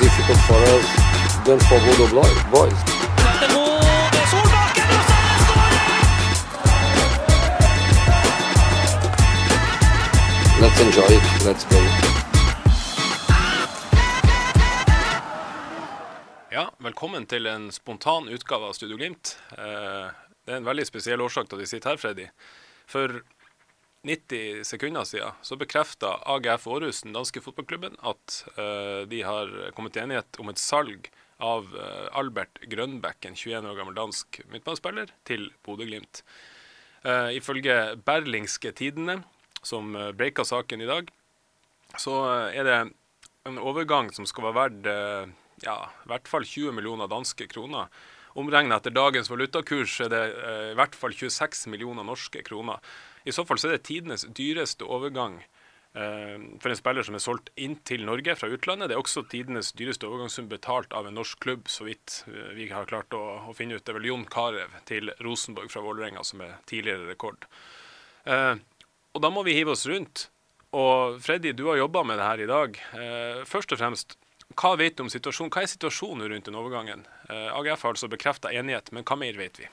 Difficult for us than for Bodo Boys. Let's enjoy it. Let's play. Ja, velkommen til en spontan utgave av Studio Glimt. Eh, det er en veldig spesiell årsak til at vi sitter her, Freddy. For 90 sekunder siden så bekrefta AGF Århus, den danske fotballklubben, at uh, de har kommet til enighet om et salg av uh, Albert Grønbæk, en 21 år gammel dansk midtbanespiller, til Bodø-Glimt. Uh, ifølge Berlingske Tidene, som breaka saken i dag, så er det en overgang som skal være verdt ja, i hvert fall 20 millioner danske kroner. Omregnet etter dagens valutakurs er det i hvert fall 26 millioner norske kroner. I så fall så er det tidenes dyreste overgang eh, for en spiller som er solgt inn til Norge fra utlandet. Det er også tidenes dyreste overgangssum betalt av en norsk klubb, så vidt eh, vi har klart å, å finne ut. Det er vel Jon Carew til Rosenborg fra Vålerenga som er tidligere rekord. Eh, og da må vi hive oss rundt. Og Freddy, du har jobba med det her i dag. Eh, først og fremst, hva vet du om situasjonen? Hva er situasjonen rundt den overgangen? Eh, AGF har altså bekrefta enighet, men hva mer vet vi?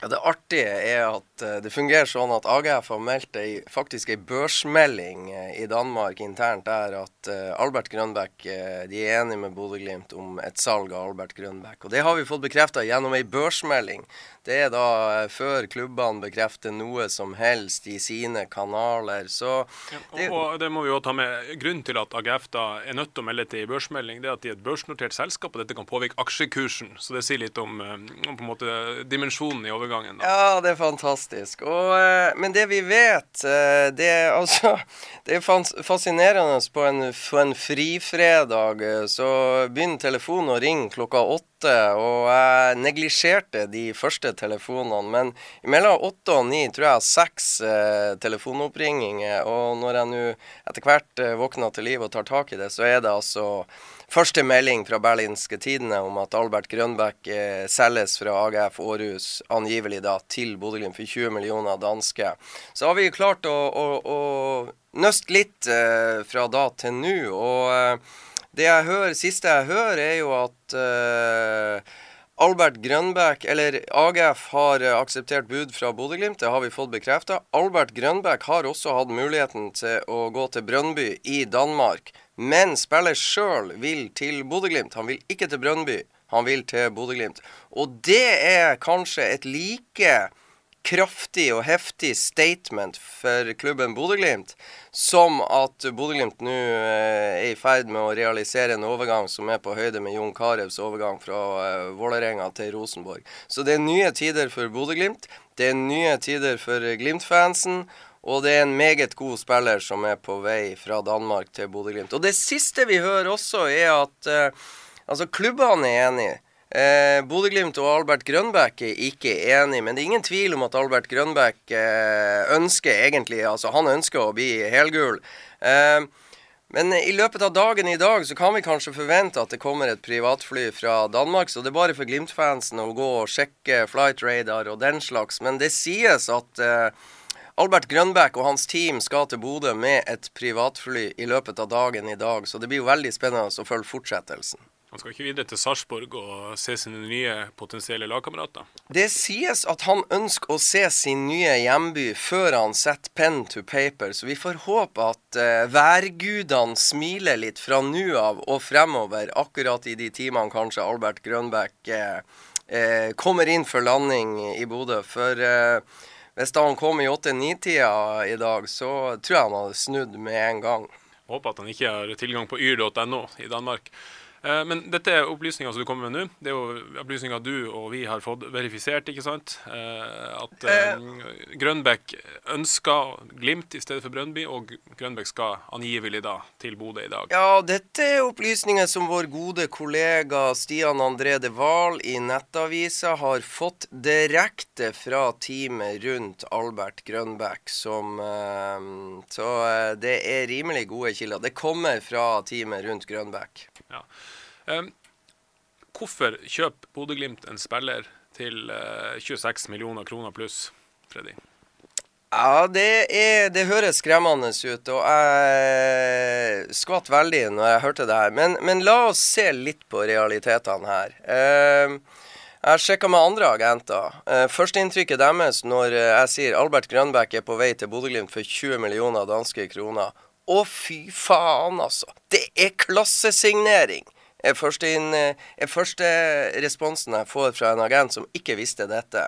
Ja, det artige er at eh, det fungerer sånn at AGF har meldt ei, faktisk ei børsmelding eh, i Danmark internt der at eh, Albert Grønbæk de er enige med Bodø-Glimt om et salg av Albert Grønbæk. Og det har vi fått bekrefta gjennom ei børsmelding. Det er da før klubbene bekrefter noe som helst i sine kanaler. Så det, Og, og det må vi jo ta med. Grunnen til at AGF da er nødt til å melde til ei børsmelding, det er at de er et børsnotert selskap, og dette kan påvirke aksjekursen. Så det sier litt om, om på en måte dimensjonen i overgangen. da. Ja, det er fantastisk. Og, eh, men det vi vet, eh, det er altså Det er fascinerende. På en, på en frifredag eh, så begynner telefonen å ringe klokka åtte, og jeg neglisjerte de første telefonene. Men mellom åtte og ni tror jeg seks telefonoppringinger, og når jeg nå etter hvert våkner til liv og tar tak i det, så er det altså Første melding fra Berlinske Tidene om at Albert Grønbæk eh, selges fra AGF Århus, angivelig da, til Bodø-Glimt for 20 millioner danske. Så har vi klart å, å, å nøste litt eh, fra da til nå. Og eh, det jeg hører, siste jeg hører, er jo at eh, Albert Grønbæk, eller AGF, har eh, akseptert bud fra Bodø-Glimt. Det har vi fått bekrefta. Albert Grønbæk har også hatt muligheten til å gå til Brønnby i Danmark. Men spiller sjøl vil til Bodø-Glimt. Han vil ikke til Brønnby, han vil til Bodø-Glimt. Og det er kanskje et like kraftig og heftig statement for klubben Bodø-Glimt som at Bodø-Glimt nå eh, er i ferd med å realisere en overgang som er på høyde med Jon Carews overgang fra eh, Vålerenga til Rosenborg. Så det er nye tider for Bodø-Glimt. Det er nye tider for Glimt-fansen. Og det er en meget god spiller som er på vei fra Danmark til Bodø-Glimt. Og det siste vi hører også, er at eh, altså klubbene er enige. Eh, Bodø-Glimt og Albert Grønbæk er ikke enige, men det er ingen tvil om at Albert Grønbæk eh, ønsker egentlig Altså, han ønsker å bli helgul. Eh, men i løpet av dagen i dag så kan vi kanskje forvente at det kommer et privatfly fra Danmark, så det er bare for Glimt-fansen å gå og sjekke flight radar og den slags. Men det sies at eh, Albert Grønbæk og hans team skal til Bodø med et privatfly i løpet av dagen i dag, så det blir jo veldig spennende å følge fortsettelsen. Han skal ikke videre til Sarpsborg og se sine nye potensielle lagkamerater. Det sies at han ønsker å se sin nye hjemby før han setter pen to paper, så vi får håpe at uh, værgudene smiler litt fra nå av og fremover, akkurat i de timene kanskje Albert Grønbæk uh, uh, kommer inn for landing i Bodø. For hvis da han kom i åtte-ni-tida i dag, så tror jeg han hadde snudd med en gang. Håper at han ikke har tilgang på yr.no i Danmark. Eh, Men dette er opplysninger som du kommer med nå. Det er jo opplysninger du og vi har fått verifisert, ikke sant? Eh, At Grønbekk ønsker Glimt i stedet for Brøndby, og Grønbekk skal angivelig da til Bodø i dag. Ja, dette er opplysninger som vår gode kollega Stian André de Wahl i Nettavisa har fått direkte fra teamet rundt Albert Grønbekk, som eh, Så eh, det er rimelig gode kilder. Det kommer fra teamet rundt Grønbæk. Ja. Eh, Hvorfor kjøper Bodø-Glimt en spiller til eh, 26 millioner kroner pluss, Freddy? Ja, det, er, det høres skremmende ut, og jeg skvatt veldig når jeg hørte det her. Men, men la oss se litt på realitetene her. Eh, jeg har sjekka med andre agenter. Eh, Førsteinntrykket deres når eh, jeg sier Albert Grønbæk er på vei til Bodø-Glimt for 20 millioner danske kroner. Å, fy faen, altså! Det er klassesignering! Er første, inn, er første responsen jeg får fra en agent som ikke visste dette.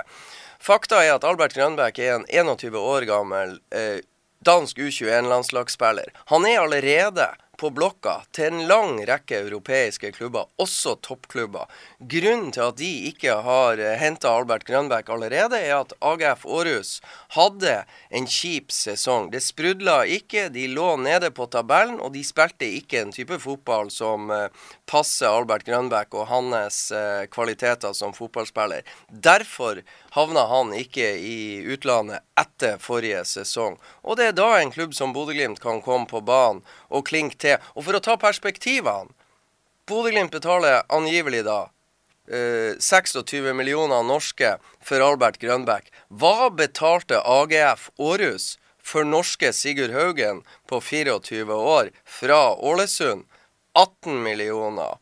Fakta er at Albert Grønbæk er en 21 år gammel eh, dansk U21-landslagsspiller. Han er allerede på blokka til en lang rekke europeiske klubber, også toppklubber. Grunnen til at de ikke har henta Albert Grønbæk allerede, er at AGF Aarhus hadde en kjip sesong. Det sprudla ikke, de lå nede på tabellen, og de spilte ikke en type fotball som eh, passer Albert Grønbæk og hans eh, kvaliteter som fotballspiller. Derfor havna han ikke i utlandet etter forrige sesong. Og det er da en klubb som Bodø-Glimt kan komme på banen og klinke til. Og for å ta perspektivene Bodø-Glimt betaler angivelig da eh, 26 millioner norske for Albert Grønbæk. Hva betalte AGF Århus for norske Sigurd Haugen på 24 år fra Ålesund? 18 millioner.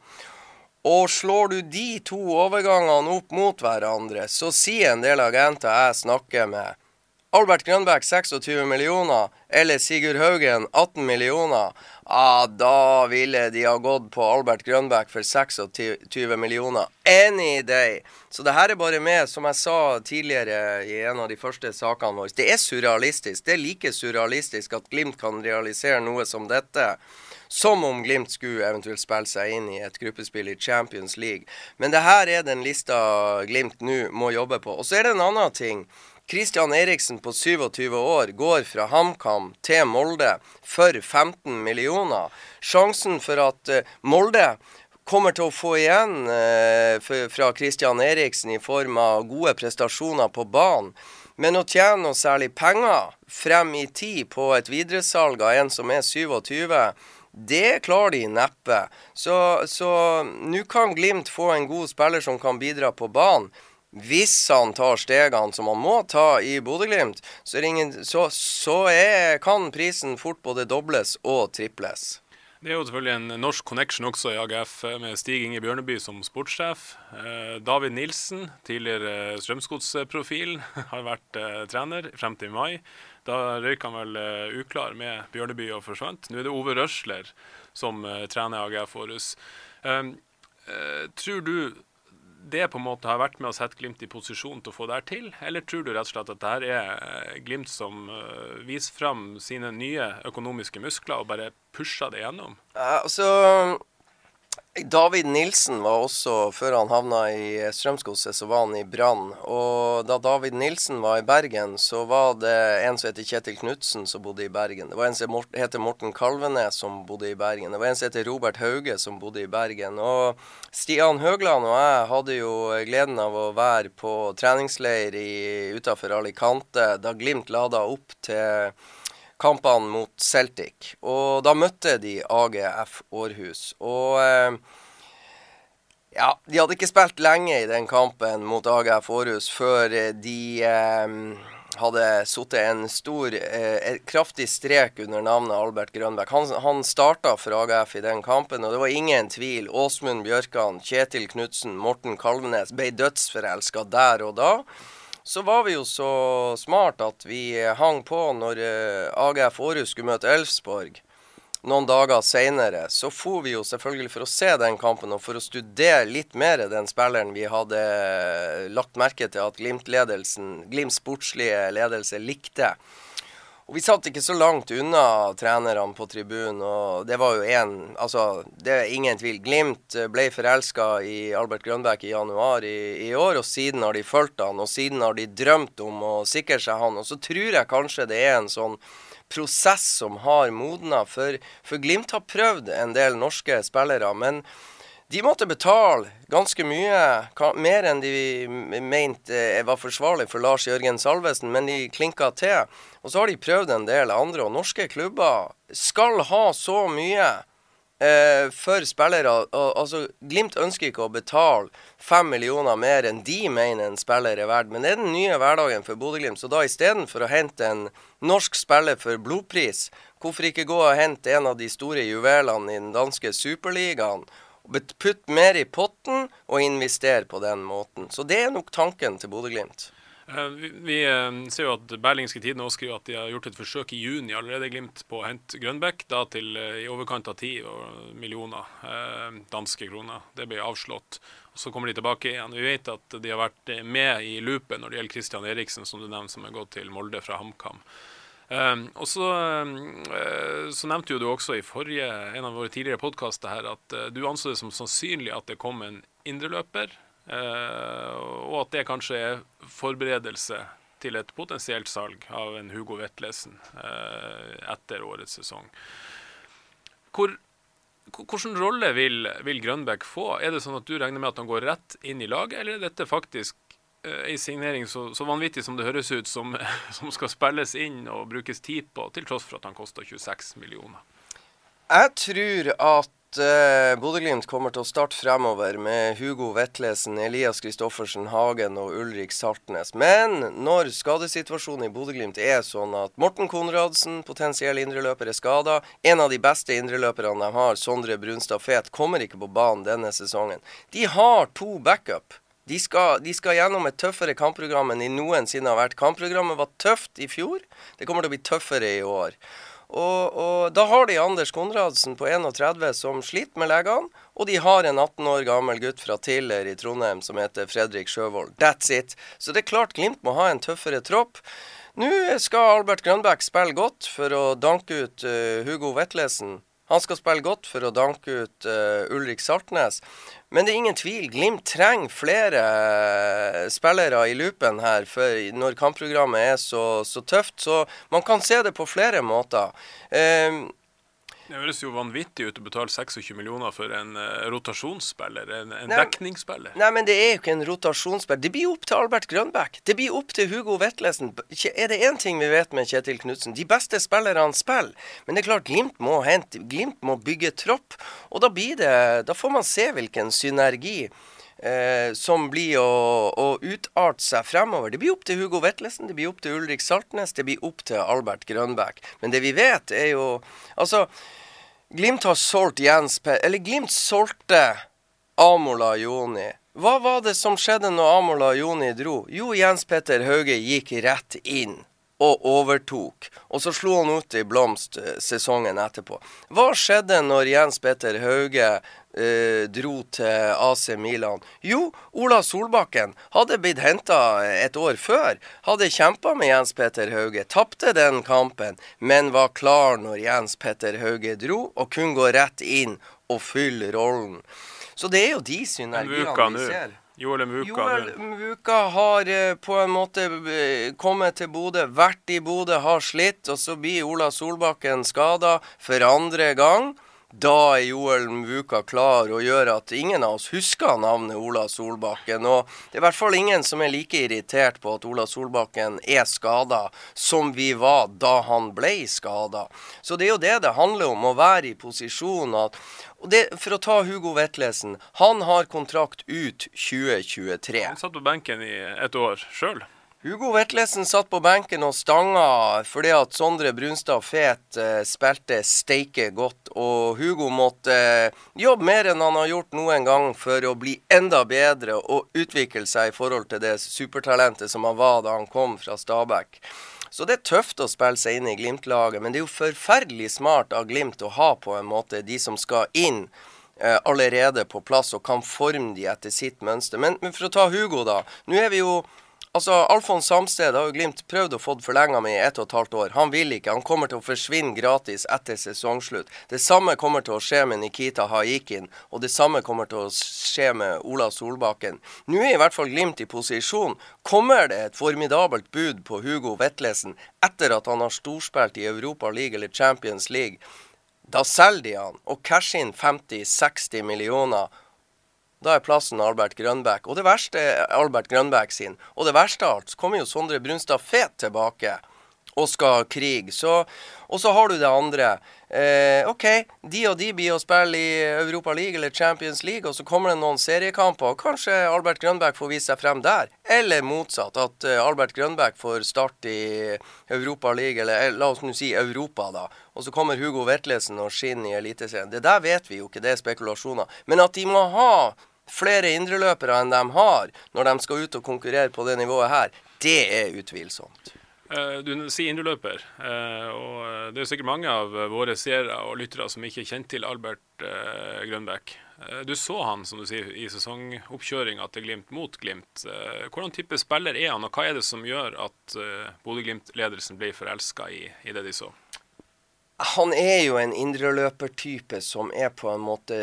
Og slår du de to overgangene opp mot hverandre, så sier en del agenter jeg snakker med Albert Grønbæk 26 millioner, eller Sigurd Haugen 18 millioner, ah, da ville de ha gått på Albert Grønbæk for 26 millioner. Any day. Så det her er bare med, som jeg sa tidligere i en av de første sakene våre, det er surrealistisk. Det er like surrealistisk at Glimt kan realisere noe som dette. Som om Glimt skulle eventuelt spille seg inn i et gruppespill i Champions League. Men det her er den lista Glimt nå må jobbe på. Og så er det en annen ting. Christian Eriksen på 27 år går fra HamKam til Molde for 15 millioner. Sjansen for at eh, Molde kommer til å få igjen eh, fra Christian Eriksen i form av gode prestasjoner på banen. Men å tjene noe særlig penger frem i tid på et videresalg av en som er 27, det klarer de neppe. Så nå kan Glimt få en god spiller som kan bidra på banen. Hvis han tar stegene som han må ta i Bodø-Glimt, så, så, så er, kan prisen fort både dobles og triples. Det er jo selvfølgelig en norsk connection også i AGF, med Stig Inge Bjørneby som sportssjef. Eh, David Nilsen, tidligere Strømsgodsprofil, har vært eh, trener frem til mai. Da røyk han vel eh, uklar med Bjørneby og forsvant. Nå er det Ove Røsler som eh, trener AGF Århus. Eh, tror du det på en måte har vært med å sette Glimt i posisjon til å få det her til? Eller tror du rett og slett at det her er eh, Glimt som uh, viser fram sine nye økonomiske muskler og bare pusher det gjennom? Ja, altså David Nilsen var også, før han havna i Strømsgodset, så var han i Brann. Og da David Nilsen var i Bergen, så var det en som heter Kjetil Knutsen som bodde i Bergen. Det var en som heter Morten Kalvenes som bodde i Bergen. Det var en som heter Robert Hauge som bodde i Bergen. Og Stian Høgland og jeg hadde jo gleden av å være på treningsleir utafor Alicante da Glimt lada opp til kampene mot Celtic. Og da møtte de AGF Århus. Og eh, ja, de hadde ikke spilt lenge i den kampen mot AGF Århus før de eh, hadde sittet en stor, eh, kraftig strek under navnet Albert Grønbæk. Han, han starta for AGF i den kampen, og det var ingen tvil. Åsmund Bjørkan, Kjetil Knutsen, Morten Kalvenes ble dødsforelska der og da så var vi jo så smart at vi hang på når eh, AGF Århus skulle møte Elfsborg. Noen dager seinere så for vi jo selvfølgelig for å se den kampen og for å studere litt mer den spilleren vi hadde lagt merke til at Glimt-ledelsen, Glimts sportslige ledelse likte. Og vi satt ikke så langt unna trenerne på tribunen, og det var jo én Altså, det er ingen tvil. Glimt ble forelska i Albert Grønbæk i januar i, i, år, og siden har de fulgt han, og siden har de drømt om å sikre seg han. Og så tror jeg kanskje det er en sånn prosess som har modna, for, for Glimt har prøvd en del norske spillere, men de måtte betale ganske mye, mer enn de mente var forsvarlig for Lars Jørgen Salvesen, men de klinka til. Og så har de prøvd en del andre, og norske klubber skal ha så mye eh, for spillere. Altså, Glimt ønsker ikke å betale fem millioner mer enn de mener en spiller er verdt, men det er den nye hverdagen for Bodø-Glimt. Så da istedenfor å hente en norsk spiller for blodpris, hvorfor ikke gå og hente en av de store juvelene i den danske superligaen? Putt mer i potten og invester på den måten. Så det er nok tanken til Bodø-Glimt. Uh, vi, uh, ser jo at Berlingske Tidende skriver at de har gjort et forsøk i juni allerede Glimt på å hente Grønbekk, da til uh, i overkant av 10 millioner danske kroner. Det ble avslått. Og Så kommer de tilbake igjen. Vi vet at de har vært med i loopet når det gjelder Christian Eriksen, som du nevnte, som er gått til Molde fra HamKam. Um, og så, uh, så, nevnte jo du også i forrige, en av våre tidligere podkaster at uh, du anså det som sannsynlig at det kom en indreløper, uh, og at det kanskje er forberedelse til et potensielt salg av en Hugo Vetlesen etter årets sesong. Hvor, hvilken rolle vil, vil Grønbæk få? Er det sånn at du regner med at han går rett inn i laget, eller er dette faktisk ei eh, signering så, så, vanvittig som det høres ut, som, som, skal spilles inn og brukes tid på, til tross for at han koster 26 millioner? Jeg tror at uh, Bodø-Glimt kommer til å starte fremover med Hugo Vetlesen, Elias Kristoffersen Hagen og Ulrik Saltnes. Men når skadesituasjonen i Bodø-Glimt er sånn at Morten Konradsen, potensiell indreløper, er skada, en av de beste indreløperne de har, Sondre Brunstad Fet, kommer ikke på banen denne sesongen. De har to backup. De skal, de skal, gjennom et tøffere kampprogram enn de noensinne har vært. Kampprogrammet var tøft i fjor. Det kommer til å bli tøffere i år. Og, og da har de Anders Konradsen på 31 som sliter med legene. Og de har en 18 år gammel gutt fra Tiller i Trondheim som heter Fredrik Sjøvold. That's it. Så det er klart Glimt må ha en tøffere tropp. Nå skal Albert Grønbæk spille godt for å danke ut uh, Hugo Vetlesen. Han skal spille godt for å danke ut uh, Ulrik Saltnes. Men det er ingen tvil, Glimt trenger flere uh, spillere i loopen her når kampprogrammet er så, så, tøft. Så man kan se det på flere måter. Uh, det høres jo vanvittig ut å betale 26 millioner for en uh, rotasjonsspiller, en, en nei, dekningsspiller. Nei, men det er jo ikke en rotasjonsspiller. Det blir opp til Albert Grønbæk. Det blir opp til Hugo Vetlesen. Er det én ting vi vet med Kjetil Knutsen? De beste spillerne spiller. Men det er klart, Glimt må hente Glimt må bygge tropp. Og da blir det Da får man se hvilken synergi. Eh, som blir å, å, utarte seg fremover. Det blir opp til Hugo Vetlesen, det blir opp til Ulrik Saltnes, det blir opp til Albert Grønbæk. Men det vi vet, er jo Altså, Glimt har solgt Jens P... Eller Glimt solgte Amola Joni. Hva var det som skjedde når Amola Joni dro? Jo, Jens Petter Hauge gikk rett inn og overtok. Og så slo han ut i blomst eh, sesongen etterpå. Hva skjedde når Jens Petter Hauge eh, dro til AC Milan? Jo, Ola Solbakken hadde blitt henta et år før. Hadde kjempa med Jens Petter Hauge. Tapte den kampen, men var klar når Jens Petter Hauge dro, og kunne gå rett inn og fylle rollen. Så det er jo de synergiene vi ser. Joel Mvuka. Joel Mvuka har eh, på en måte eh, kommet til Bodø, vært i Bodø, har slitt, og så blir Ola Solbakken skada for andre gang. Da er Joel Mvuka klar og gjør at ingen av oss husker navnet Ola Solbakken. Og det er i hvert fall ingen som er like irritert på at Ola Solbakken er skada som vi var da han ble skada. Så det er jo det det handler om, å være i posisjon. At, det, for å ta Hugo Vetlesen, han har kontrakt ut 2023. Han satt på benken i et år sjøl. Hugo Vetlesen satt på benken og stanga fordi at Sondre Brunstad Fet eh, spilte steike godt. Og Hugo måtte eh, jobbe mer enn han har gjort noen gang for å bli enda bedre og utvikle seg i forhold til det supertalentet som han var da han kom fra Stabæk. Så det er tøft å spille seg inn i Glimt-laget, men det er jo forferdelig smart av Glimt å ha på en måte de som skal inn. Eh, allerede på plass og kan forme de etter sitt mønster. Men, men for å ta Hugo, da. Nå er vi jo Altså, Alfons Samsted har jo Glimt prøvd å få forlenga med i ett og et halvt år. Han vil ikke. Han kommer til å forsvinne gratis etter sesongslutt. Det samme kommer til å skje med Nikita Haikin, og det samme kommer til å skje med Ola Solbakken. Nå er i hvert fall Glimt i posisjon. Kommer det et formidabelt bud på Hugo Vetlesen etter at han har storspilt i Europa League eller Champions League, da selger de han og casher inn 50-60 millioner da er plassen Albert Grønbæk. Og det verste er Albert Grønbæk sin. Og det verste av alt, så kommer jo Sondre Brunstad Fet tilbake og skal krige. Så, og så har du det andre. Eh, OK, de og de blir å spille i Europa League eller Champions League, og så kommer det noen seriekamper, og kanskje Albert Grønbæk får vise seg frem der. Eller motsatt, at eh, Albert Grønbæk får start i Europa League, eller eh, la oss nå si Europa, da. Og så kommer Hugo Vetlesen og skinner i Eliteserien. Det der vet vi jo ikke, det er spekulasjoner. Men at de må ha flere indreløpere enn de har når de skal ut og konkurrere på det nivået her, det er utvilsomt. Eh, du sier indreløper, eh, og det er sikkert mange av våre seere og lyttere som ikke kjenner til Albert eh, Grønbæk. Du så han som du sier, i sesongoppkjøringa til Glimt mot Glimt. Hvordan type spiller er han, og hva er det som gjør at Bodø-Glimt-ledelsen ble forelska i, i det de så? Han er jo en indreløpertype som er på en måte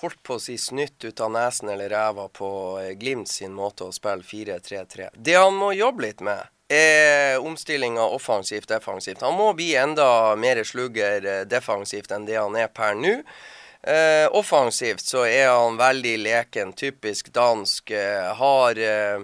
holdt på å si snytt ut av nesen eller ræva på eh, Glimt sin måte å spille 4-3-3. Det han må jobbe litt med, er omstillinga offensivt-defensivt. Han må bli enda mer slugger eh, defensivt enn det han er per nå. Eh, offensivt så er han veldig leken, typisk dansk. Eh, har eh,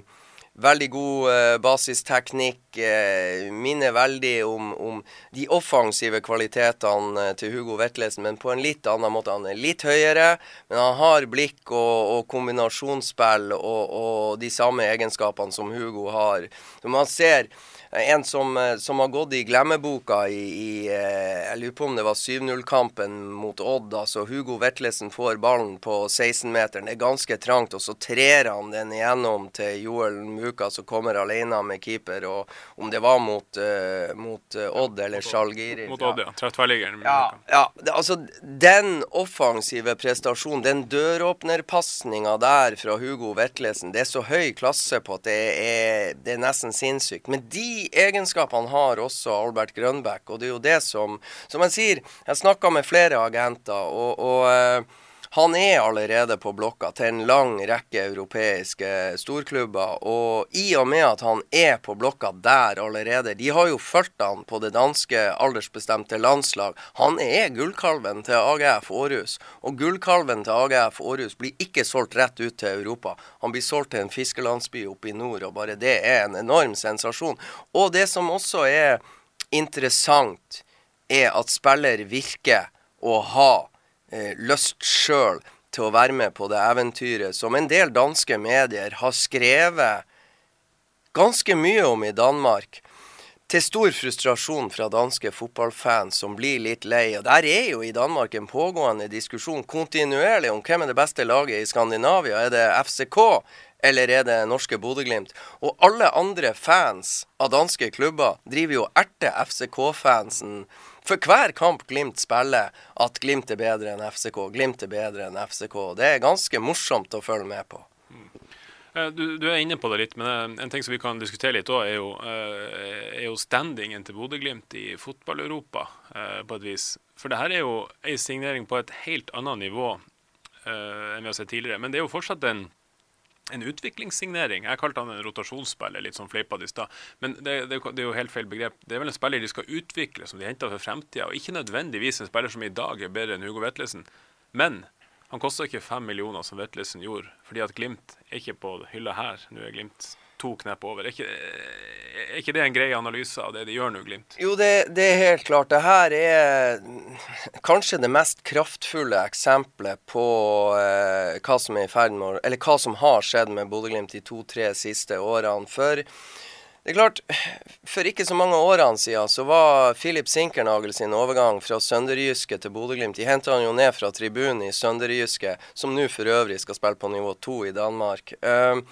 Veldig god eh, basisteknikk. Eh, minner veldig om, om, de offensive kvalitetene eh, til Hugo Vetlesen, men på en litt annen måte. Han er litt høyere, men han har blikk og, og kombinasjonsspill og, og, de samme egenskapene som Hugo har. Så man ser en som, eh, som, har gått i glemmeboka i, i eh, Jeg lurer på om det var 7-0-kampen mot Odd. altså Hugo Vetlesen får ballen på 16-meteren. Det er ganske trangt, og så trer han den igjennom til Joel Muka, som kommer alene med keeper. og Om det var mot, uh, mot Odd eller Sjalgiri. Mot Odd, ja. Tverrtverrliggeren. Ja, ja det, altså den offensive prestasjonen, den døråpnerpasninga der fra Hugo Vetlesen, det er så høy klasse på at det er, det er nesten sinnssykt. Men de egenskapene har også Albert Grønbæk, og det er jo det som Som jeg sier, jeg snakka med flere agenter, og, og uh, han er allerede på blokka til en lang rekke europeiske storklubber. Og i og med at han er på blokka der allerede De har jo fulgt han på det danske aldersbestemte landslag. Han er gullkalven til AGF Århus. Og gullkalven til AGF Århus blir ikke solgt rett ut til Europa. Han blir solgt til en fiskelandsby oppe i nord, og bare det er en enorm sensasjon. Og det som også er interessant, er at spiller virker å ha lyst sjøl til å være med på det eventyret som en del danske medier har skrevet ganske mye om i Danmark. Til stor frustrasjon fra danske fotballfans som blir litt lei. Og Der er jo i Danmark en pågående diskusjon kontinuerlig om hvem er det beste laget i Skandinavia. Er det FCK eller er det norske Bodø-Glimt? Og alle andre fans av danske klubber driver jo erter FCK-fansen for hver kamp Glimt spiller, at Glimt er bedre enn FCK. Glimt er bedre enn FCK. Det er ganske morsomt å følge med på. Eh, du, du, er inne på det litt, men eh, en ting som vi kan diskutere litt òg, er, eh, er, jo standingen til Bodø-Glimt i fotball-Europa, på et vis. For det her er jo ei signering på et helt annet nivå enn vi har sett tidligere. Men det er jo fortsatt en en utviklingssignering. Jeg kalte han en rotasjonsspiller, litt sånn fleipete i stad. Men det, det, det, er jo helt feil begrep. Det er vel en spiller de skal utvikle, som de henter for fremtida. Og ikke nødvendigvis en spiller som i dag er bedre enn Hugo Vetlesen. Men han koster ikke fem millioner, som Vetlesen gjorde. Fordi at Glimt er ikke på hylla her. Nå er Glimt to knepp over. Er ikke, er ikke, det en grei analyse av det de gjør nå, Glimt? Jo, det, det, er helt klart. Det her er kanskje det mest kraftfulle eksempelet på eh, hva som er i ferd med Eller hva som har skjedd med Bodø-Glimt de to-tre siste årene. For det er klart, For ikke så mange årene siden så var Filip Sinkernagel sin overgang fra Sønderjyske til Bodø-Glimt De henta han jo ned fra tribunen i Sønderjyske, som nå for øvrig skal spille på nivå to i Danmark. Uh,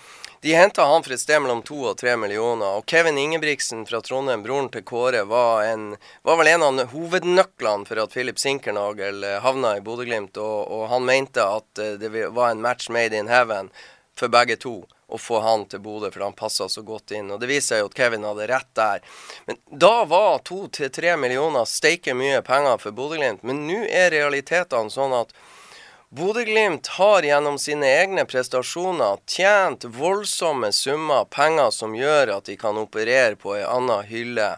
de henta han for et sted mellom to og tre millioner. Og Kevin Ingebrigtsen fra Trondheim, broren til Kåre, var, en, var vel en av hovednøklene for at Filip Sinkernagel eh, havna i Bodø-Glimt. Og, og, han mente at det var en match made in heaven for begge to å få han til Bodø, for han passa så godt inn. Og det viser jo at Kevin hadde rett der. Men da var to til tre millioner steike mye penger for Bodø-Glimt. Men nå er realitetene sånn at Bodø-Glimt har gjennom sine egne prestasjoner tjent voldsomme summer penger som gjør at de kan operere på ei anna hylle.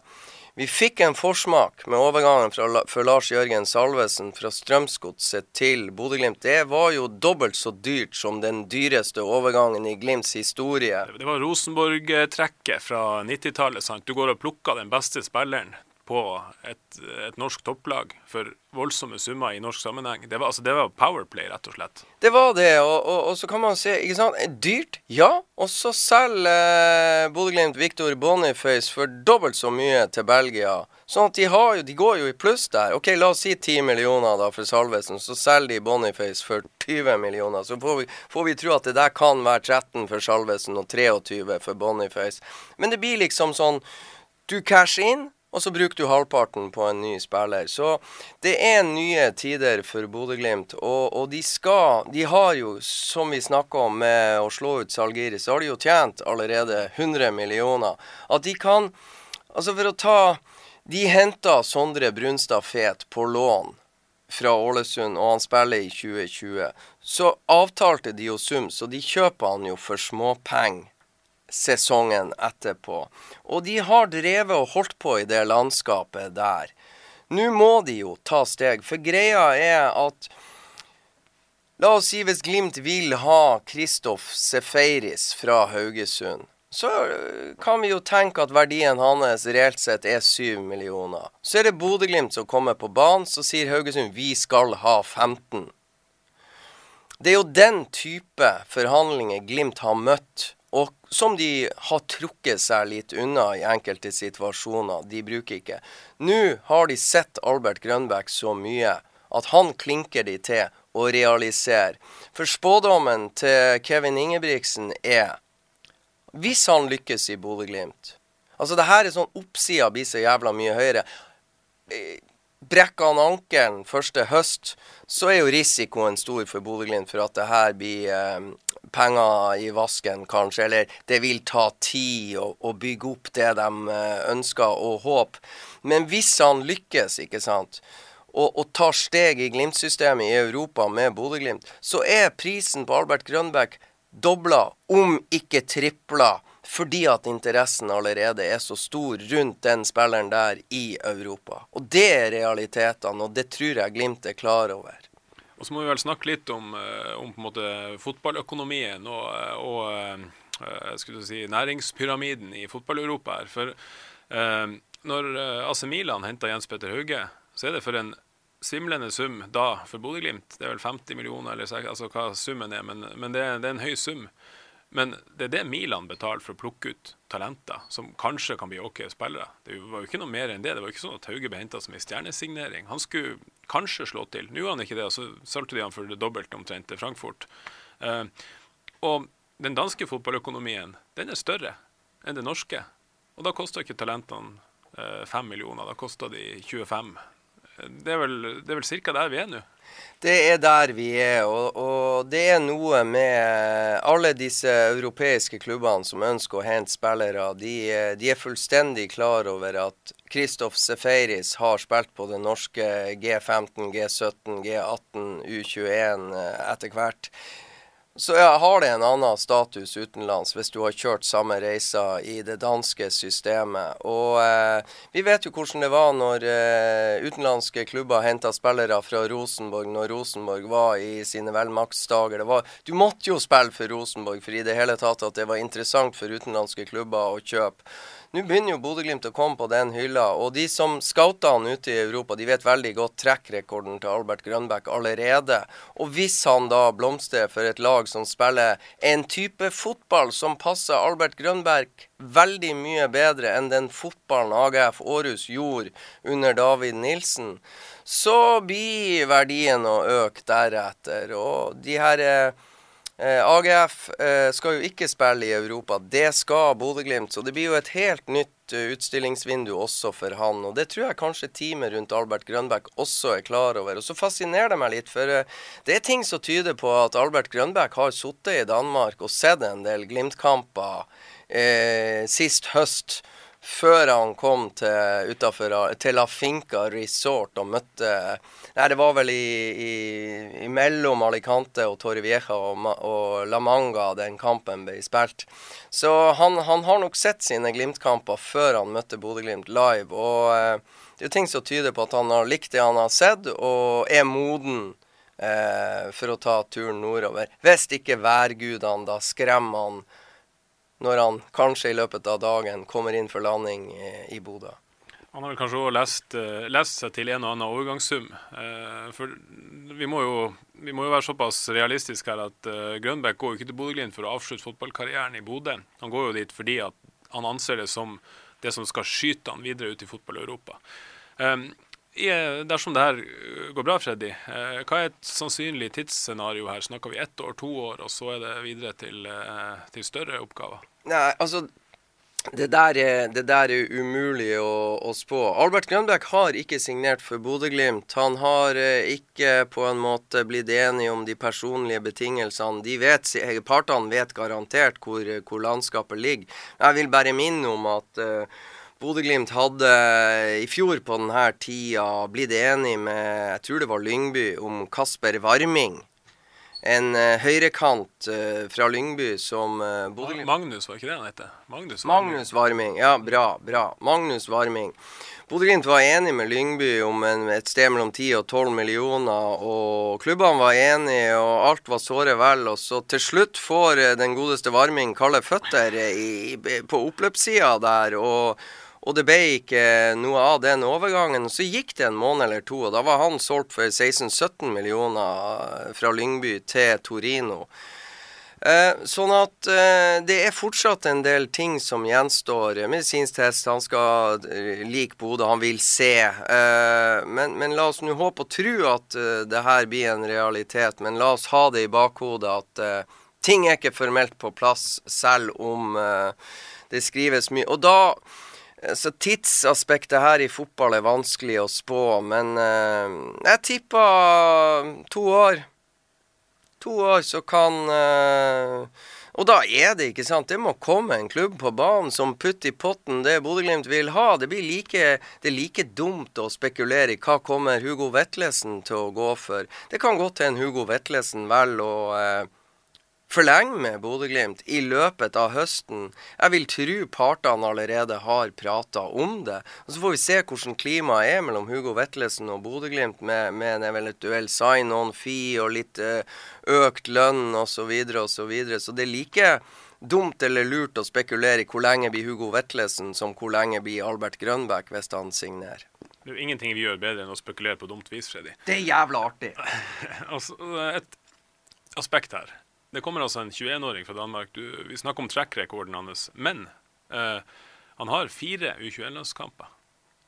Vi fikk en forsmak med overgangen fra, for Lars Jørgen Salvesen fra Strømsgodset til Bodø-Glimt. Det var jo dobbelt så dyrt som den dyreste overgangen i Glimts historie. Det var Rosenborg-trekket fra 90-tallet. sant? Du går og plukker den beste spilleren på et, et, norsk topplag for voldsomme summer i norsk sammenheng. Det var, altså, det var powerplay, rett og slett. Det var det, og, og, og så kan man se ikke sant, Dyrt, ja. Og så selger eh, Bodø-Glimt Victor Boniface for dobbelt så mye til Belgia. Sånn at de, har jo, de går jo i pluss der. Ok, La oss si 10 millioner da for Salvesen, så selger de Boniface for 20 millioner. Så får vi, får vi tro at det der kan være 13 for Salvesen og 23 for Boniface. Men det blir liksom sånn Du casher inn og så bruker du halvparten på en ny spiller. Så det er nye tider for Bodø-Glimt. Og, og, de skal De har jo, som vi snakka om med å slå ut Salgiris, så har de jo tjent allerede 100 millioner. At de kan Altså, for å ta De henta Sondre Brunstad Fet på lån fra Ålesund, og han spiller i 2020. Så avtalte de jo sum, så de kjøper han jo for småpenger sesongen etterpå. Og de har drevet og holdt på i det landskapet der. Nå må de jo ta steg, for greia er at La oss si hvis Glimt vil ha Kristoff Seferis fra Haugesund. Så kan vi jo tenke at verdien hans reelt sett er 7 millioner. Så er det Bodø-Glimt som kommer på banen, så sier Haugesund vi skal ha 15. Det er jo den type forhandlinger Glimt har møtt og som de har trukket seg litt unna i enkelte situasjoner. De bruker ikke. Nå har de sett Albert Grønbæk så mye at han klinker de til å realisere. For spådommen til Kevin Ingebrigtsen er Hvis han lykkes i Bodø-Glimt Altså, det her er sånn oppsida blir så jævla mye høyere. Brekker han ankelen første høst, så er jo risikoen stor for Bodø-Glimt for at det her blir eh, penger i vasken, kanskje. Eller det vil ta tid å, å bygge opp det de eh, ønsker og håper. Men hvis han lykkes, ikke sant, og, og tar steg i Glimt-systemet i Europa med Bodø-Glimt, så er prisen på Albert Grønbæk dobla, om ikke tripla fordi at interessen allerede er så stor rundt den spilleren der i Europa. Og det er realitetene, og det tror jeg Glimt er klar over. Og så må vi vel snakke litt om, eh, om på en måte fotballøkonomien og, og uh, skulle si, næringspyramiden i fotball-Europa her. For når AC Milan henta Jens Petter Hauge, så er det for en svimlende sum da for Bodø-Glimt. Det er vel 50 millioner, eller altså hva summen er, men, men det, det, er en høy sum. Men det er det Milan betaler for å plukke ut talenter som kanskje kan bli OK spillere. Det var jo ikke noe mer enn det. Det var ikke sånn at Hauge ble henta som en stjernesignering. Han skulle kanskje slå til. Nå gjorde han ikke det, og så solgte de han for det dobbelte omtrent til Frankfurt. Uh, og den danske fotballøkonomien den er større enn den norske. Og da koster ikke talentene uh, eh, 5 millioner, da koster de 25. Det er vel, det vel ca. der vi er nå. Det er der vi er, og, og, det er noe med alle disse europeiske klubbene som ønsker å hente spillere. De, de er fullstendig klar over at Kristoff Seferis har spilt på det norske G15, G17, G18, U21 etter hvert så ja, har det en annen status utenlands hvis du har kjørt samme reiser i det danske systemet. Og eh, vi vet jo hvordan det var når eh, utenlandske klubber henta spillere fra Rosenborg når Rosenborg var i sine velmaktsdager. du måtte jo spille for Rosenborg for i det hele tatt at det var interessant for utenlandske klubber å kjøpe. Nå begynner jo Bodø-Glimt å komme på den hylla, og de som scouter han ute i Europa, de vet veldig godt trekkrekorden til Albert Grønbæk allerede. Og hvis han da blomstrer for et lag som spiller en type fotball som passer Albert Grønbæk veldig mye bedre enn den fotballen AGF Aarhus gjorde under David Nilsen, så blir verdien å øke deretter. Og de her Eh, AGF eh, skal jo ikke spille i Europa, det skal Bodø-Glimt. Så det blir jo et helt nytt uh, utstillingsvindu også for han. Og det tror jeg kanskje teamet rundt Albert Grønbæk også er klar over. Og så fascinerer det meg litt, for uh, det er ting som tyder på at Albert Grønbæk har sittet i Danmark og sett en del Glimt-kamper eh, sist høst før han kom til, utenfor, til La Finca Resort og møtte Nei, det var vel i, i, i mellom Alicante og Torrevieja og, og, La Manga den kampen ble spilt. Så han, han har nok sett sine Glimt-kamper før han møtte Bodø-Glimt live. Og eh, det er ting som tyder på at han har likt det han har sett, og er moden eh, for å ta turen nordover. Hvis ikke værgudene da skremmer han når han kanskje i løpet av dagen kommer inn for landing i, Bodø. Han har vel kanskje òg lest, uh, lest, seg til en og annen overgangssum. Uh, for vi må, jo, vi må, jo, være såpass realistiske her at uh, Grønbæk går jo ikke til Bodø-Glimt for å avslutte fotballkarrieren i Bodø. Han går jo dit fordi han anser det som det som skal skyte han videre ut i fotball-Europa. Um, dersom det her går bra, Freddy, hva er et sannsynlig tidsscenario her? Snakker vi ett år, to år, og så er det videre til, til større oppgaver? Nei, altså det der, er, det der er umulig å, å, spå. Albert Grønbæk har ikke signert for Bodø-Glimt. Han har eh, ikke på en måte blitt enig om de personlige betingelsene. De vet, Partene vet garantert hvor, hvor, landskapet ligger. Jeg vil bare minne om at eh, Bodø-Glimt hadde i fjor på denne tida blitt enig med jeg tror det var Lyngby om Kasper Varming en uh, høyrekant uh, fra Lyngby som uh, Bodø Magnus, var ikke det han het? Magnus, Magnus Varming. Ja, bra. bra. Magnus Varming. Bodø-Glimt var enig med Lyngby om en, et sted mellom 10 og 12 millioner, og klubbene var enige, og alt var såre vel. Og så til slutt får den godeste Varming kalde føtter i, på oppløpssida der. og og det ble ikke noe av den overgangen. Så gikk det en måned eller to, og da var han solgt for 16-17 millioner fra Lyngby til Torino. Eh, sånn at eh, det er fortsatt en del ting som gjenstår. Medisinsk test, han skal eh, like Bodø, han vil se. Eh, men, men, la oss nå håpe og tro at uh, det her blir en realitet. Men la oss ha det i bakhodet at ting er ikke formelt på plass, selv om det skrives mye. Og da så tidsaspektet her i fotball er vanskelig å spå, men uh, jeg tipper to år. To år så kan uh, Og da er det, ikke sant Det må komme en klubb på banen som putter i potten det Bodø-Glimt vil ha. Det blir like, det er like dumt å spekulere i hva kommer Hugo Vetlesen til å gå for. Det kan godt hende Hugo Vetlesen velger å uh, forlenge med Bodø-Glimt i løpet av høsten. Jeg vil tro partene allerede har prata om det. Og Så får vi se hvordan klimaet er mellom Hugo Vetlesen og Bodø-Glimt med, med, en eventuell sign-on-fee og litt uh, økt lønn osv. Så, videre, og så, videre. så det er like dumt eller lurt å spekulere i hvor lenge blir Hugo Vetlesen som hvor lenge blir Albert Grønbæk hvis han signerer. Det er jo ingenting vi gjør bedre enn å spekulere på dumt vis, Freddy. Det er jævla artig. altså, et aspekt her det kommer altså en 21-åring fra Danmark. Du, vi snakker om track-rekorden hans. Men eh, han har fire U21-landskamper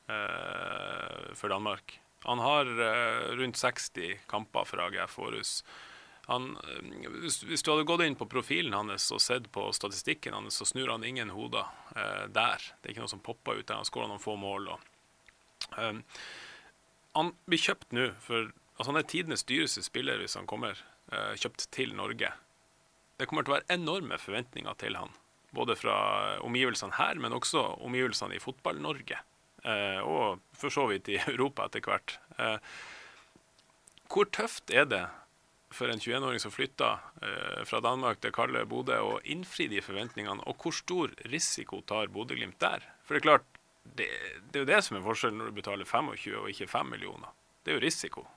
eh, for Danmark. Han har eh, rundt 60 kamper for AGF Århus. Han, eh, hvis, hvis, du hadde gått inn på profilen hans og sett på statistikken hans, så snur han ingen hoder eh, der. Det er ikke noe som popper ut der. Han skårer noen få mål. Og, um, han blir kjøpt nå for altså Han er tidenes dyreste spiller hvis han kommer Eh, kjøpt til Norge det kommer til å være enorme forventninger til han. Både fra omgivelsene her, men også omgivelsene i Fotball-Norge. Eh, og for så vidt i Europa etter hvert. Eh, hvor tøft er det for en 21-åring som flytter eh, fra Danmark til kalde Bodø, å innfri de forventningene? Og hvor stor risiko tar Bodø-Glimt der? For det er klart, det, det er jo det som er forskjellen når du betaler 25 og ikke 5 millioner. Det er jo risiko.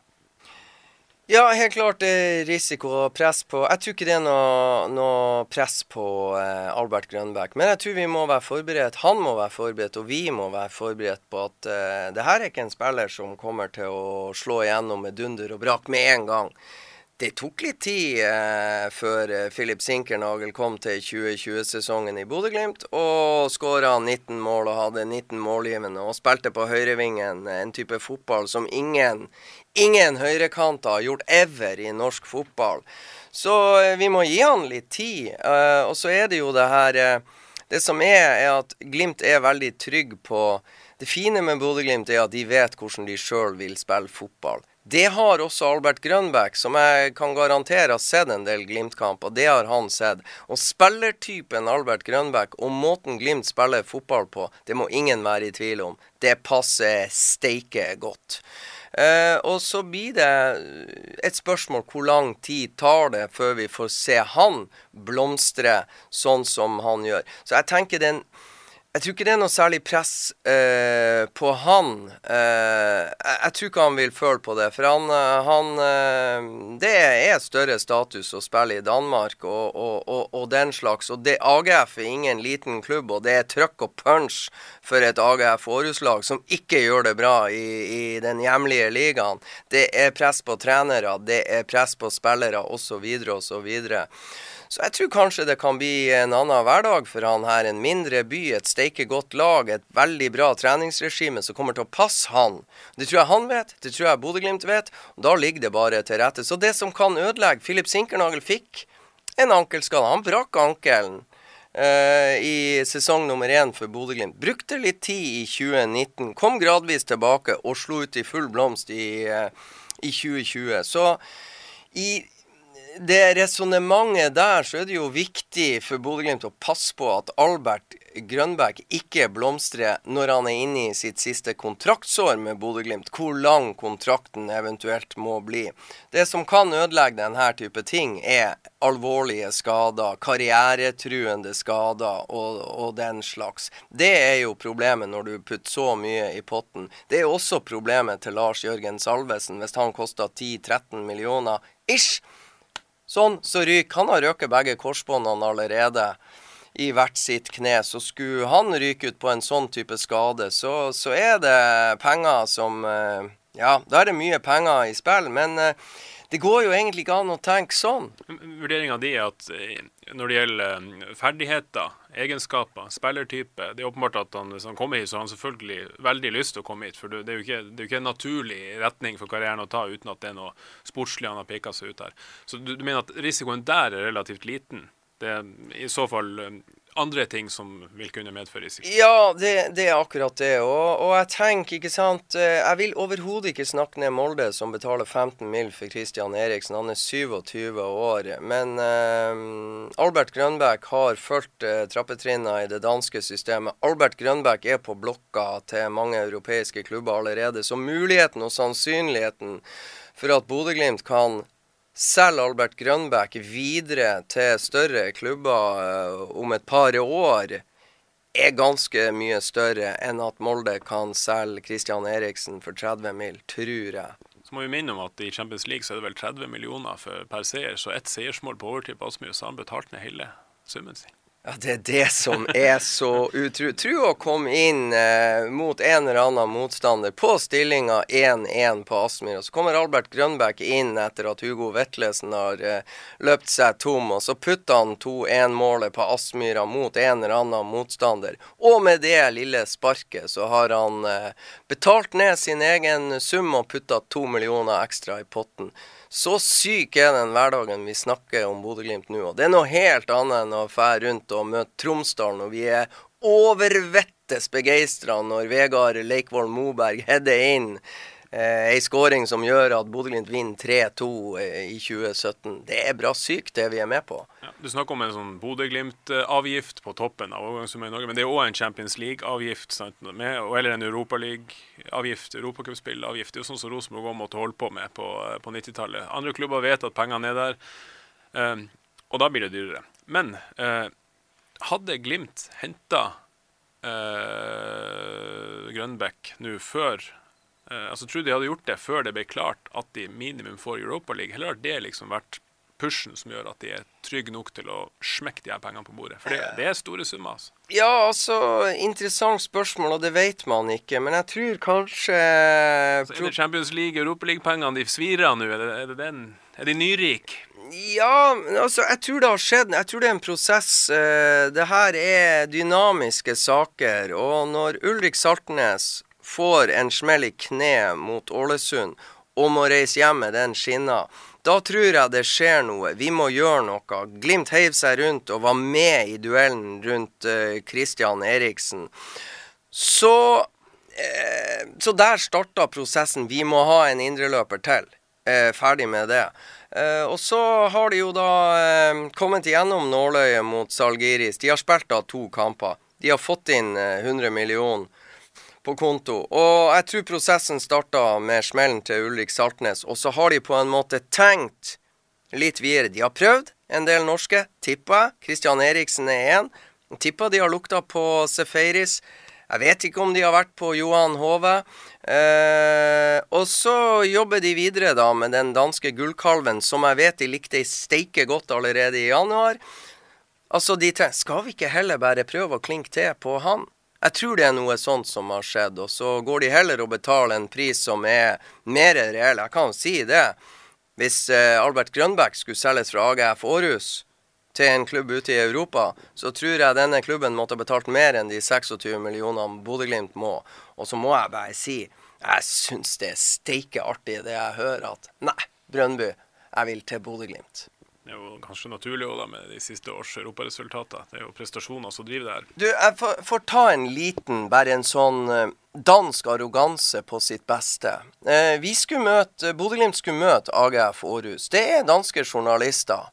Ja, helt klart det er risiko og press på Jeg tror ikke det er noe, noe press på eh, Albert Grønbæk. Men jeg tror vi må være forberedt. Han må være forberedt, og vi må være forberedt på at eh, det her er ikke en spiller som kommer til å slå igjennom med dunder og brak med en gang. det tok litt tid eh, før Filip Philip Sinkernagel kom til 2020-sesongen i Bodø-Glimt og skåra 19 mål og hadde 19 målgivende og spilte på høyrevingen, en type fotball som ingen, ingen høyrekanter har gjort ever i norsk fotball. Så eh, vi må gi han litt tid. Uh, og så er det jo det her uh, Det som er, er at Glimt er veldig trygg på Det fine med Bodø-Glimt er at de vet hvordan de sjøl vil spille fotball. Det har også Albert Grønbæk, som jeg kan garantere har sett en del Glimt-kamp, og Det har han sett. Og spillertypen Albert Grønbæk og måten Glimt spiller fotball på, det må ingen være i tvil om. Det passer steike godt. Eh, og så blir det et spørsmål hvor lang tid tar det før vi får se han blomstre sånn som han gjør. Så jeg tenker det er en jeg tror ikke det er noe særlig press eh, på han. Eh, jeg, tror ikke han vil føle på det. For han, eh, han eh, Det er større status å spille i Danmark og, og, og, og, den slags. Og det AGF er ingen liten klubb, og det er trøkk og punch for et AGF Århus-lag som ikke gjør det bra i, i den hjemlige ligaen. Det er press på trenere, det er press på spillere osv. osv. Så jeg tror kanskje det kan bli en annen hverdag for han her. En mindre by, et steike godt lag, et veldig bra treningsregime som kommer til å passe han. Det tror jeg han vet, det tror jeg Bodø-Glimt vet. og Da ligger det bare til rette. Så det som kan ødelegge Filip Sinkernagel fikk en ankelskade. Han brakk ankelen. Uh, i sesong nummer én for Bodø-Glimt. Brukte litt tid i 2019. Kom gradvis tilbake og slo ut i full blomst i, uh, i 2020. Så i det resonnementet der, så er det jo viktig for Bodø-Glimt å passe på at Albert Grønbæk ikke blomstrer når han er inne i sitt siste kontraktsår med Bodø-Glimt. Hvor lang kontrakten eventuelt må bli. Det som kan ødelegge denne type ting, er alvorlige skader, karrieretruende skader og, og den slags. Det er jo problemet når du putter så mye i potten. Det er også problemet til Lars Jørgen Salvesen hvis han koster 10-13 millioner ish Sånn, så ryker Han har røket begge korsbåndene allerede i hvert sitt kne. Så skulle han ryke ut på en sånn type skade, så, så er det penger som eh, Ja, da er det mye penger i spill. Men eh, det går jo egentlig ikke an å tenke sånn. Vurderinga di er at eh, når det gjelder ferdigheter, egenskaper, spillertype Det er åpenbart at han, hvis han kommer hit, så har han selvfølgelig veldig lyst til å komme hit. For det er jo ikke, er jo ikke en naturlig retning for karrieren å ta uten at det er noe sportslig han har peka seg ut her. Så du, du mener at risikoen der er relativt liten? Det er i så fall andre ting som vil kunne medføre risiko? Ja, det, det er akkurat det. Og, og, jeg tenker, ikke sant eh, Jeg vil overhodet ikke snakke ned Molde, som betaler 15 mill. for Christian Eriksen. Han er 27 år. Men uh, Albert Grønbæk har fulgt uh, trappetrinnene i det danske systemet. Albert Grønbæk er på blokka til mange europeiske klubber allerede. Så muligheten og sannsynligheten for at Bodø-Glimt kan selger Albert Grønbæk videre til større klubber uh, om et par år, er ganske mye større enn at Molde kan selge Christian Eriksen for 30 mil, tror jeg. Så må vi minne om at i Champions League så er det vel 30 millioner per seier, så ett seiersmål på overtid på har han betalt ned hele summen sin. Ja, Det er det som er så utro. Tru å komme inn eh, mot en eller annen motstander på stillinga 1-1 på Aspmyr. Og så kommer Albert Grønbæk inn etter at Hugo Vetlesen har eh, løpt seg tom. Og så putter han 2-1-målet på Aspmyra mot en eller annen motstander. Og med det lille sparket så har han eh, betalt ned sin egen sum og putta to millioner ekstra i potten. Så syk er den hverdagen vi snakker om Bodø-Glimt nå. Og det er noe helt annet enn å fære rundt og møte Tromsdalen. Og vi er overvettes begeistra når Vegard Leikvoll Moberg header inn eh, ei skåring som gjør at Bodø-Glimt vinner 3-2 eh, i 2017. Det er bra sykt, det vi er med på. Ja, du snakker om en sånn Bodø-Glimt-avgift på toppen av overgangssummen i Norge, men det er òg en Champions League-avgift, eller en Europaliga-avgift, europacupspill-avgift. Det er jo sånn som Rosenborg òg måtte holde på med på, på 90-tallet. Andre klubber vet at pengene er der, eh, og da blir det dyrere. Men eh, hadde Glimt henta uh, Grønbæk nå før altså, Tror de hadde gjort det før det ble klart at de minimum får Europa League. Heller har det liksom vært pushen som gjør at de er trygge nok til å smekke de her pengene på bordet? For det, det er store summer. altså. Ja, altså, interessant spørsmål, og det vet man ikke. Men jeg tror kanskje Så er det Champions League, Europaliga-pengene de svirer nå? Er, det, er, det den, er de nyrike? Ja, altså, jeg tror det har skjedd. Jeg tror det er en prosess. Eh, Det her er dynamiske saker. Og når Ulrik Saltnes får en smell i kneet mot Ålesund og må reise hjem med den skinna, da tror jeg det skjer noe. Vi må gjøre noe. Glimt heiv seg rundt og var med i duellen rundt uh, Christian Eriksen. Så eh, Så der starta prosessen. Vi må ha en indreløper til. Eh, ferdig med det. Eh, og så har de jo da kommet igjennom nåløyet mot Salgiris. De har spilt da to kamper. De har fått inn eh, 100 millioner på konto. Og jeg tror prosessen starta med smellen til Ulrik Saltnes. Og så har de på en måte tenkt litt videre. De har prøvd en del norske, tipper jeg. Christian Eriksen er én. Tipper de har lukta på Seferis. Jeg vet ikke om de har vært på Johan Hove. Eh, og så jobber de videre da med den danske gullkalven, som jeg vet de likte steike godt allerede i januar. Altså, de tenker Skal vi ikke heller bare prøve å klinke til på han? Jeg tror det er noe sånt som har skjedd, og så går de heller og betaler en pris som er mer reell. Jeg kan si det. Hvis eh, Albert Grønbæk skulle selges fra AGF Århus til en klubb ute i Europa, så tror jeg denne klubben måtte ha betalt mer enn de 26 millionene Bodø-Glimt må. Og så må jeg bare si jeg syns det er steike artig det jeg hører at Nei, Brøndby, jeg vil til Bodø-Glimt. Det er jo kanskje naturlig også da med de siste års europaresultater. Det er jo prestasjoner som driver det her. Du, jeg får, ta en liten, bare en sånn eh, dansk arroganse på sitt beste. Eh, vi skulle møte, Bodø-Glimt skulle møte AGF Århus. Det er danske journalister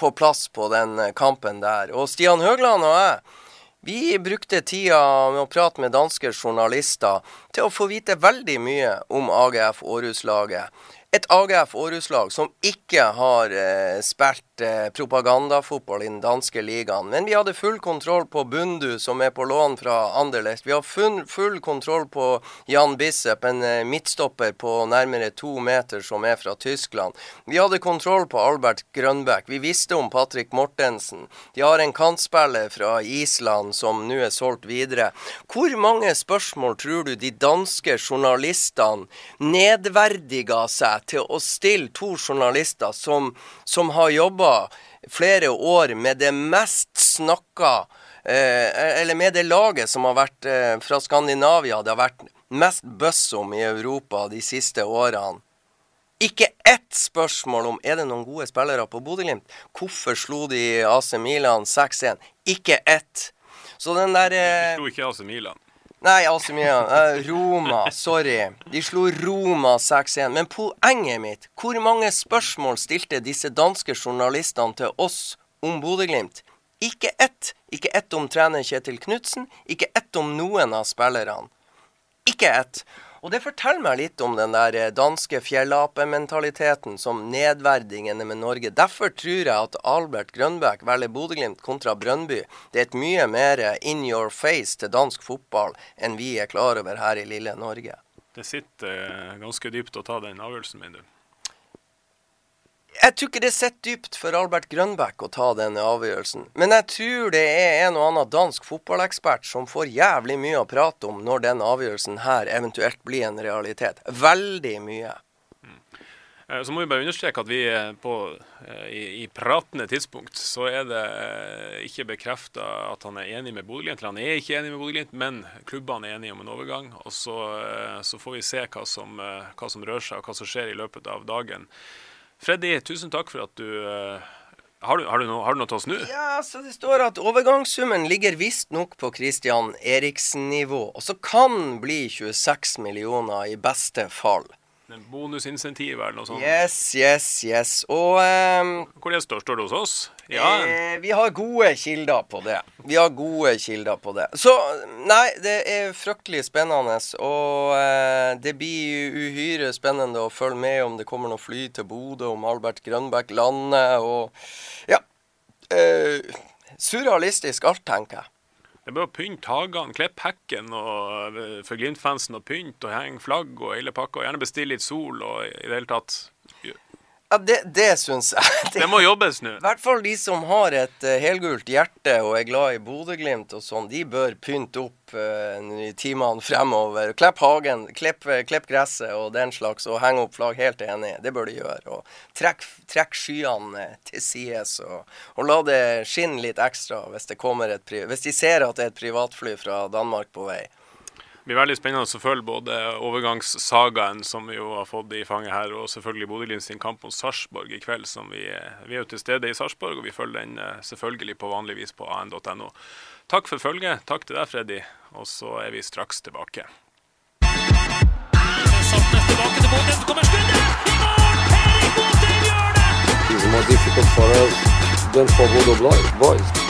på plass på den eh, kampen der. Og Stian Høgland og jeg, vi brukte tida med å prate med danske journalister til å få vite veldig mye om AGF Århus-laget. Et AGF Århus-lag som ikke har eh, spilt eh, propagandafotball i den danske ligaen. Men vi hadde full kontroll på Bundu, som er på lån fra Anderlecht. Vi har full, full kontroll på Jan Bissep, en eh, midtstopper på nærmere to meter som er fra Tyskland. Vi hadde kontroll på Albert Grønbæk. Vi visste om Patrick Mortensen. De har en kantspiller fra Island som nå er solgt videre. Hvor mange spørsmål tror du de danske journalistene nedverdiga seg til å stille to journalister som, som har jobba flere år med det mest snakka eh, Eller med det laget som har vært eh, fra Skandinavia det har vært mest buzz om i Europa de siste årene. Ikke ett spørsmål om er det noen gode spillere på Bodø-Glimt. Hvorfor slo de AC Milan 6-1? Ikke ett. Så den der De eh, slo ikke AC Milan. Nei, altså mye, eh, Roma. Sorry. De slo Roma 6-1. Men poenget mitt Hvor mange spørsmål stilte disse danske journalistene til oss om Bodø-Glimt? Ikke ett. Ikke ett om trener Kjetil Knutsen. Ikke ett om noen av spillerne. Ikke ett. Og det forteller meg litt om den der eh, danske fjellapementaliteten som nedverdingene med Norge. Derfor tror jeg at Albert Grønbæk velger Bodø-Glimt kontra Brøndby. Det er et mye mer in your face til dansk fotball enn vi er klar over her i lille Norge. Det sitter eh, ganske dypt å ta den avgjørelsen min, du. Jeg tror ikke det sitter dypt for Albert Grønbæk å ta denne avgjørelsen. Men jeg tror det er en og annen dansk fotballekspert som får jævlig mye å prate om når den avgjørelsen her eventuelt blir en realitet. Veldig mye. Eh, Så må vi bare understreke at vi på, eh, i, i pratende tidspunkt så er det eh, ikke bekrefta at han er enig med Bodø-Glimt. Han er ikke enig med Bodø-Glimt, men klubbene er enige om en overgang. og Så, så får vi se hva som, hva som rører seg og hva som skjer i løpet av dagen. Freddy, tusen takk for at du eh, Har du, har du, noe, har du noe til oss nå? Ja, så det står at overgangssummen ligger visstnok på Christian Eriksen-nivå. Og så kan bli 26 millioner i beste fall. En bonusinsentiv eller noe sånt? Yes, yes, yes. Og um, det står, står det hos oss? Ja, eh, vi har gode kilder på det. Vi har gode kilder på det. Så nei, det er fryktelig spennende. Og eh, det blir uhyre spennende å følge med om det kommer noe fly til Bodø, om Albert Grønbæk lander, og ja. Eh, surrealistisk alt, tenker jeg. Det er bare å pynte hagene, klippe hekken og, eh, for Glimt-fansen og pynte og henge flagg og hele pakka. Og gjerne bestille litt sol og i det hele tatt Ja, det, det syns jeg. Det må jobbes nå. I hvert fall de som har et uh, helgult hjerte og er glad i Bodø-Glimt og sånn, de bør pynte opp uh, i timene fremover. Klepp hagen, klepp, klepp gresset og den slags, og henge opp flagg. Helt enig, det bør de gjøre. Og trekk, trekk skyene til sides, og, og, la det skinne litt ekstra hvis, det kommer et, hvis de ser at det er et privatfly fra Danmark på vei. Blir veldig spennende å følge både overgangssagaen som vi jo har fått i fanget her, og selvfølgelig Bodø-Glimt sin kamp mot Sarpsborg i kveld. som Vi, vi er jo til stede i Sarpsborg, og vi følger den eh, selvfølgelig på vanlig vis på an.no. Takk for følget. Takk til deg, Freddy. Og så er vi straks tilbake. It's more difficult for us than for Bodo Boys.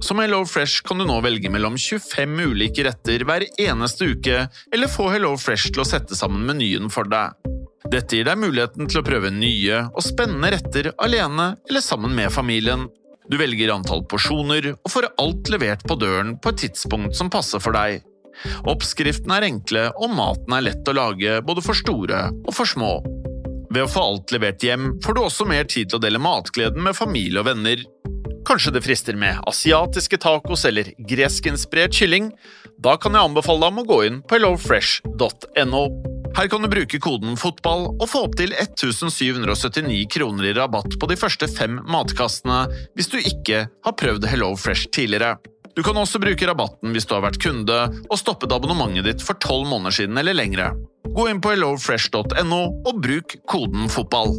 Som HelloFresh kan du nå velge mellom 25 ulike retter hver eneste uke, eller få HelloFresh til å sette sammen menyen for deg. Dette gir deg muligheten til å prøve nye og spennende retter alene eller sammen med familien. Du velger antall porsjoner og får alt levert på døren på et tidspunkt som passer for deg. Oppskriftene er enkle, og maten er lett å lage både for store og for små. Ved å få alt levert hjem får du også mer tid til å dele matgleden med familie og venner. Kanskje det frister med asiatiske tacos eller greskinspirert kylling? Da kan jeg anbefale deg om å gå inn på hellofresh.no. Her kan du bruke koden FOTBALL og få opptil 1779 kroner i rabatt på de første fem matkastene hvis du ikke har prøvd HelloFresh tidligere. Du kan også bruke rabatten hvis du har vært kunde og stoppet abonnementet ditt for tolv måneder siden eller lengre. Gå inn på hellofresh.no og bruk koden FOTBALL.